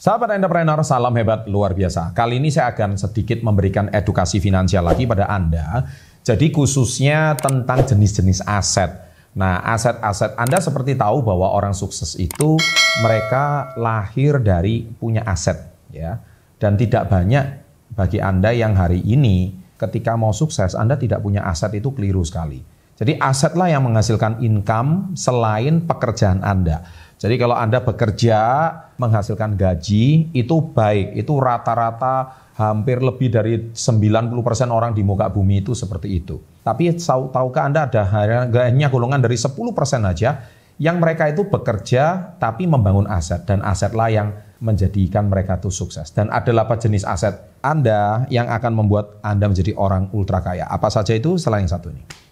Sahabat entrepreneur, salam hebat luar biasa. Kali ini saya akan sedikit memberikan edukasi finansial lagi pada Anda. Jadi khususnya tentang jenis-jenis aset. Nah, aset-aset Anda seperti tahu bahwa orang sukses itu mereka lahir dari punya aset ya. Dan tidak banyak bagi Anda yang hari ini ketika mau sukses Anda tidak punya aset itu keliru sekali. Jadi asetlah yang menghasilkan income selain pekerjaan Anda. Jadi kalau Anda bekerja menghasilkan gaji itu baik, itu rata-rata hampir lebih dari 90% orang di muka bumi itu seperti itu. Tapi tahukah Anda ada hanya golongan dari 10% aja yang mereka itu bekerja tapi membangun aset dan asetlah yang menjadikan mereka itu sukses. Dan ada apa jenis aset Anda yang akan membuat Anda menjadi orang ultra kaya. Apa saja itu selain satu ini?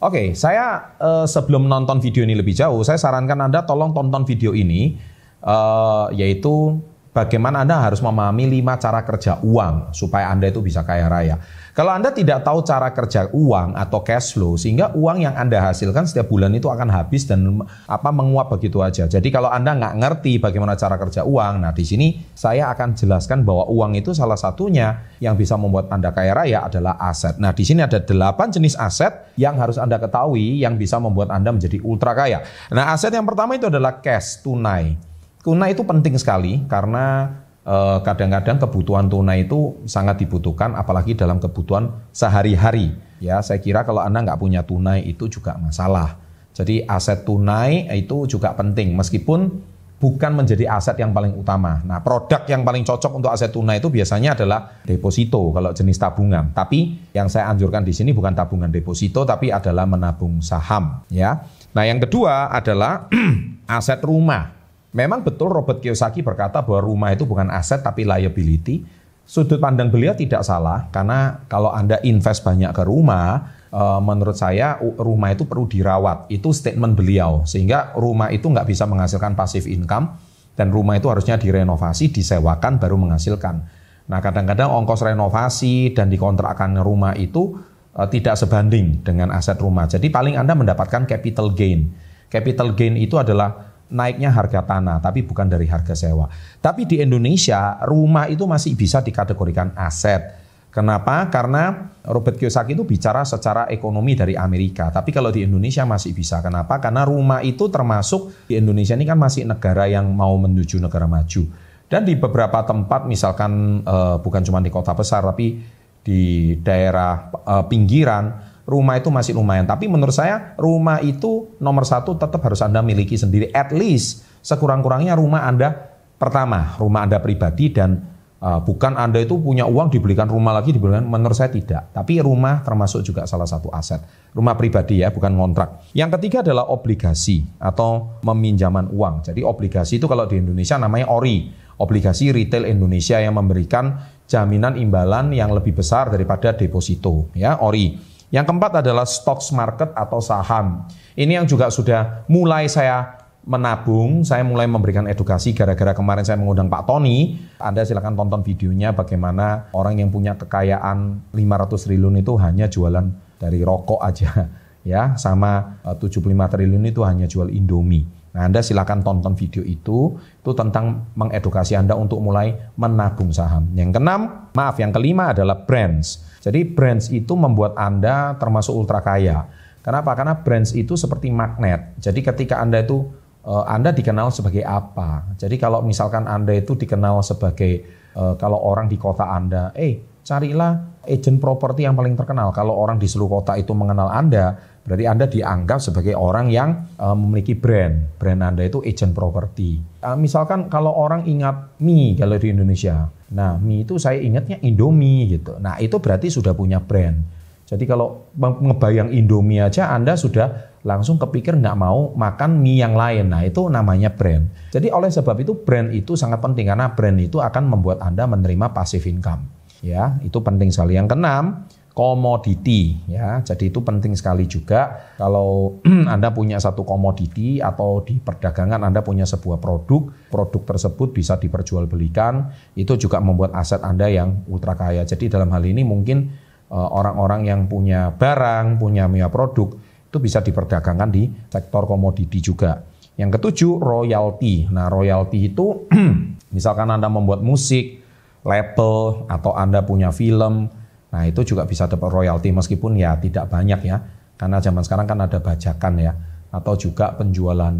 Oke, okay, saya uh, sebelum nonton video ini lebih jauh, saya sarankan Anda tolong tonton video ini, uh, yaitu bagaimana Anda harus memahami lima cara kerja uang supaya Anda itu bisa kaya raya. Kalau Anda tidak tahu cara kerja uang atau cash flow, sehingga uang yang Anda hasilkan setiap bulan itu akan habis dan apa menguap begitu aja. Jadi kalau Anda nggak ngerti bagaimana cara kerja uang, nah di sini saya akan jelaskan bahwa uang itu salah satunya yang bisa membuat Anda kaya raya adalah aset. Nah di sini ada delapan jenis aset yang harus Anda ketahui yang bisa membuat Anda menjadi ultra kaya. Nah aset yang pertama itu adalah cash, tunai. Tunai itu penting sekali karena Eh, kadang-kadang kebutuhan tunai itu sangat dibutuhkan apalagi dalam kebutuhan sehari-hari ya saya kira kalau anda nggak punya tunai itu juga masalah jadi aset tunai itu juga penting meskipun bukan menjadi aset yang paling utama. Nah, produk yang paling cocok untuk aset tunai itu biasanya adalah deposito kalau jenis tabungan. Tapi yang saya anjurkan di sini bukan tabungan deposito tapi adalah menabung saham, ya. Nah, yang kedua adalah aset rumah. Memang betul Robert Kiyosaki berkata bahwa rumah itu bukan aset tapi liability. Sudut pandang beliau tidak salah karena kalau Anda invest banyak ke rumah, eh, menurut saya rumah itu perlu dirawat. Itu statement beliau sehingga rumah itu nggak bisa menghasilkan passive income dan rumah itu harusnya direnovasi, disewakan baru menghasilkan. Nah kadang-kadang ongkos renovasi dan dikontrakkan rumah itu eh, tidak sebanding dengan aset rumah. Jadi paling Anda mendapatkan capital gain. Capital gain itu adalah naiknya harga tanah, tapi bukan dari harga sewa. Tapi di Indonesia, rumah itu masih bisa dikategorikan aset. Kenapa? Karena Robert Kiyosaki itu bicara secara ekonomi dari Amerika. Tapi kalau di Indonesia masih bisa. Kenapa? Karena rumah itu termasuk di Indonesia ini kan masih negara yang mau menuju negara maju. Dan di beberapa tempat, misalkan uh, bukan cuma di kota besar, tapi di daerah uh, pinggiran, rumah itu masih lumayan. Tapi menurut saya rumah itu nomor satu tetap harus Anda miliki sendiri. At least sekurang-kurangnya rumah Anda pertama, rumah Anda pribadi dan uh, bukan Anda itu punya uang dibelikan rumah lagi dibelikan. Menurut saya tidak. Tapi rumah termasuk juga salah satu aset. Rumah pribadi ya, bukan kontrak. Yang ketiga adalah obligasi atau meminjaman uang. Jadi obligasi itu kalau di Indonesia namanya ORI. Obligasi retail Indonesia yang memberikan jaminan imbalan yang lebih besar daripada deposito ya ORI. Yang keempat adalah stocks market atau saham. Ini yang juga sudah mulai saya menabung, saya mulai memberikan edukasi gara-gara kemarin saya mengundang Pak Tony. Anda silakan tonton videonya bagaimana orang yang punya kekayaan 500 triliun itu hanya jualan dari rokok aja ya, sama 75 eh, triliun itu hanya jual Indomie. Nah, Anda silakan tonton video itu, itu tentang mengedukasi Anda untuk mulai menabung saham. Yang keenam, maaf, yang kelima adalah brands. Jadi brands itu membuat Anda termasuk ultra kaya. Kenapa? Karena brands itu seperti magnet. Jadi ketika Anda itu uh, Anda dikenal sebagai apa? Jadi kalau misalkan Anda itu dikenal sebagai uh, kalau orang di kota Anda, eh carilah agent properti yang paling terkenal. Kalau orang di seluruh kota itu mengenal Anda, berarti Anda dianggap sebagai orang yang uh, memiliki brand. Brand Anda itu agent properti. Uh, misalkan kalau orang ingat mie kalau di Indonesia, Nah, mie itu saya ingatnya Indomie gitu. Nah, itu berarti sudah punya brand. Jadi kalau ngebayang Indomie aja Anda sudah langsung kepikir nggak mau makan mie yang lain. Nah, itu namanya brand. Jadi oleh sebab itu brand itu sangat penting karena brand itu akan membuat Anda menerima passive income. Ya, itu penting sekali. Yang keenam, komoditi ya. Jadi itu penting sekali juga kalau Anda punya satu komoditi atau di perdagangan Anda punya sebuah produk, produk tersebut bisa diperjualbelikan, itu juga membuat aset Anda yang ultra kaya. Jadi dalam hal ini mungkin eh, orang-orang yang punya barang, punya punya produk itu bisa diperdagangkan di sektor komoditi juga. Yang ketujuh, royalti. Nah, royalti itu misalkan Anda membuat musik, label atau Anda punya film, Nah itu juga bisa dapat royalti meskipun ya tidak banyak ya. Karena zaman sekarang kan ada bajakan ya. Atau juga penjualan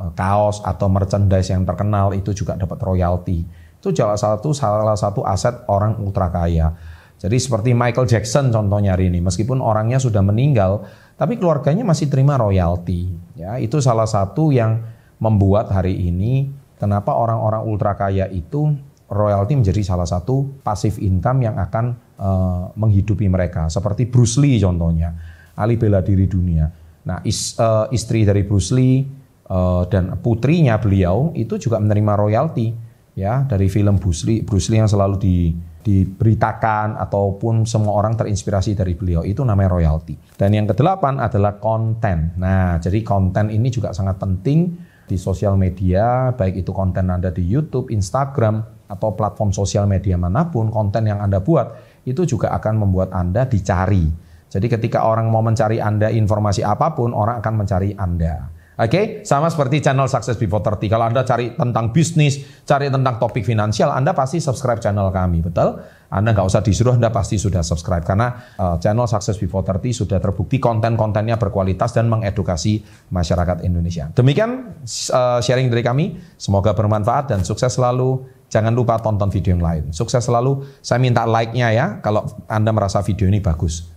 e, kaos atau merchandise yang terkenal itu juga dapat royalti. Itu salah satu salah satu aset orang ultra kaya. Jadi seperti Michael Jackson contohnya hari ini, meskipun orangnya sudah meninggal, tapi keluarganya masih terima royalti. Ya, itu salah satu yang membuat hari ini kenapa orang-orang ultra kaya itu royalti menjadi salah satu pasif income yang akan uh, menghidupi mereka. Seperti Bruce Lee contohnya, ahli bela diri dunia. Nah is, uh, istri dari Bruce Lee uh, dan putrinya beliau itu juga menerima royalti ya dari film Bruce Lee, Bruce Lee yang selalu di, diberitakan ataupun semua orang terinspirasi dari beliau itu namanya royalti. Dan yang kedelapan adalah konten. Nah jadi konten ini juga sangat penting di sosial media, baik itu konten Anda di YouTube, Instagram, atau platform sosial media mana pun, konten yang Anda buat, itu juga akan membuat Anda dicari. Jadi ketika orang mau mencari Anda informasi apa pun, orang akan mencari Anda. Oke, okay? sama seperti channel Success Before 30. Kalau Anda cari tentang bisnis, cari tentang topik finansial, Anda pasti subscribe channel kami, betul? Anda nggak usah disuruh, Anda pasti sudah subscribe. Karena uh, channel Success Before 30 sudah terbukti konten-kontennya berkualitas dan mengedukasi masyarakat Indonesia. Demikian uh, sharing dari kami, semoga bermanfaat dan sukses selalu. Jangan lupa tonton video yang lain. Sukses selalu. Saya minta like-nya ya, kalau Anda merasa video ini bagus.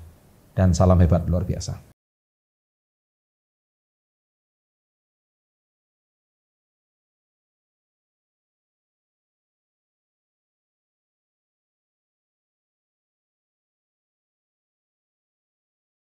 Dan salam hebat luar biasa.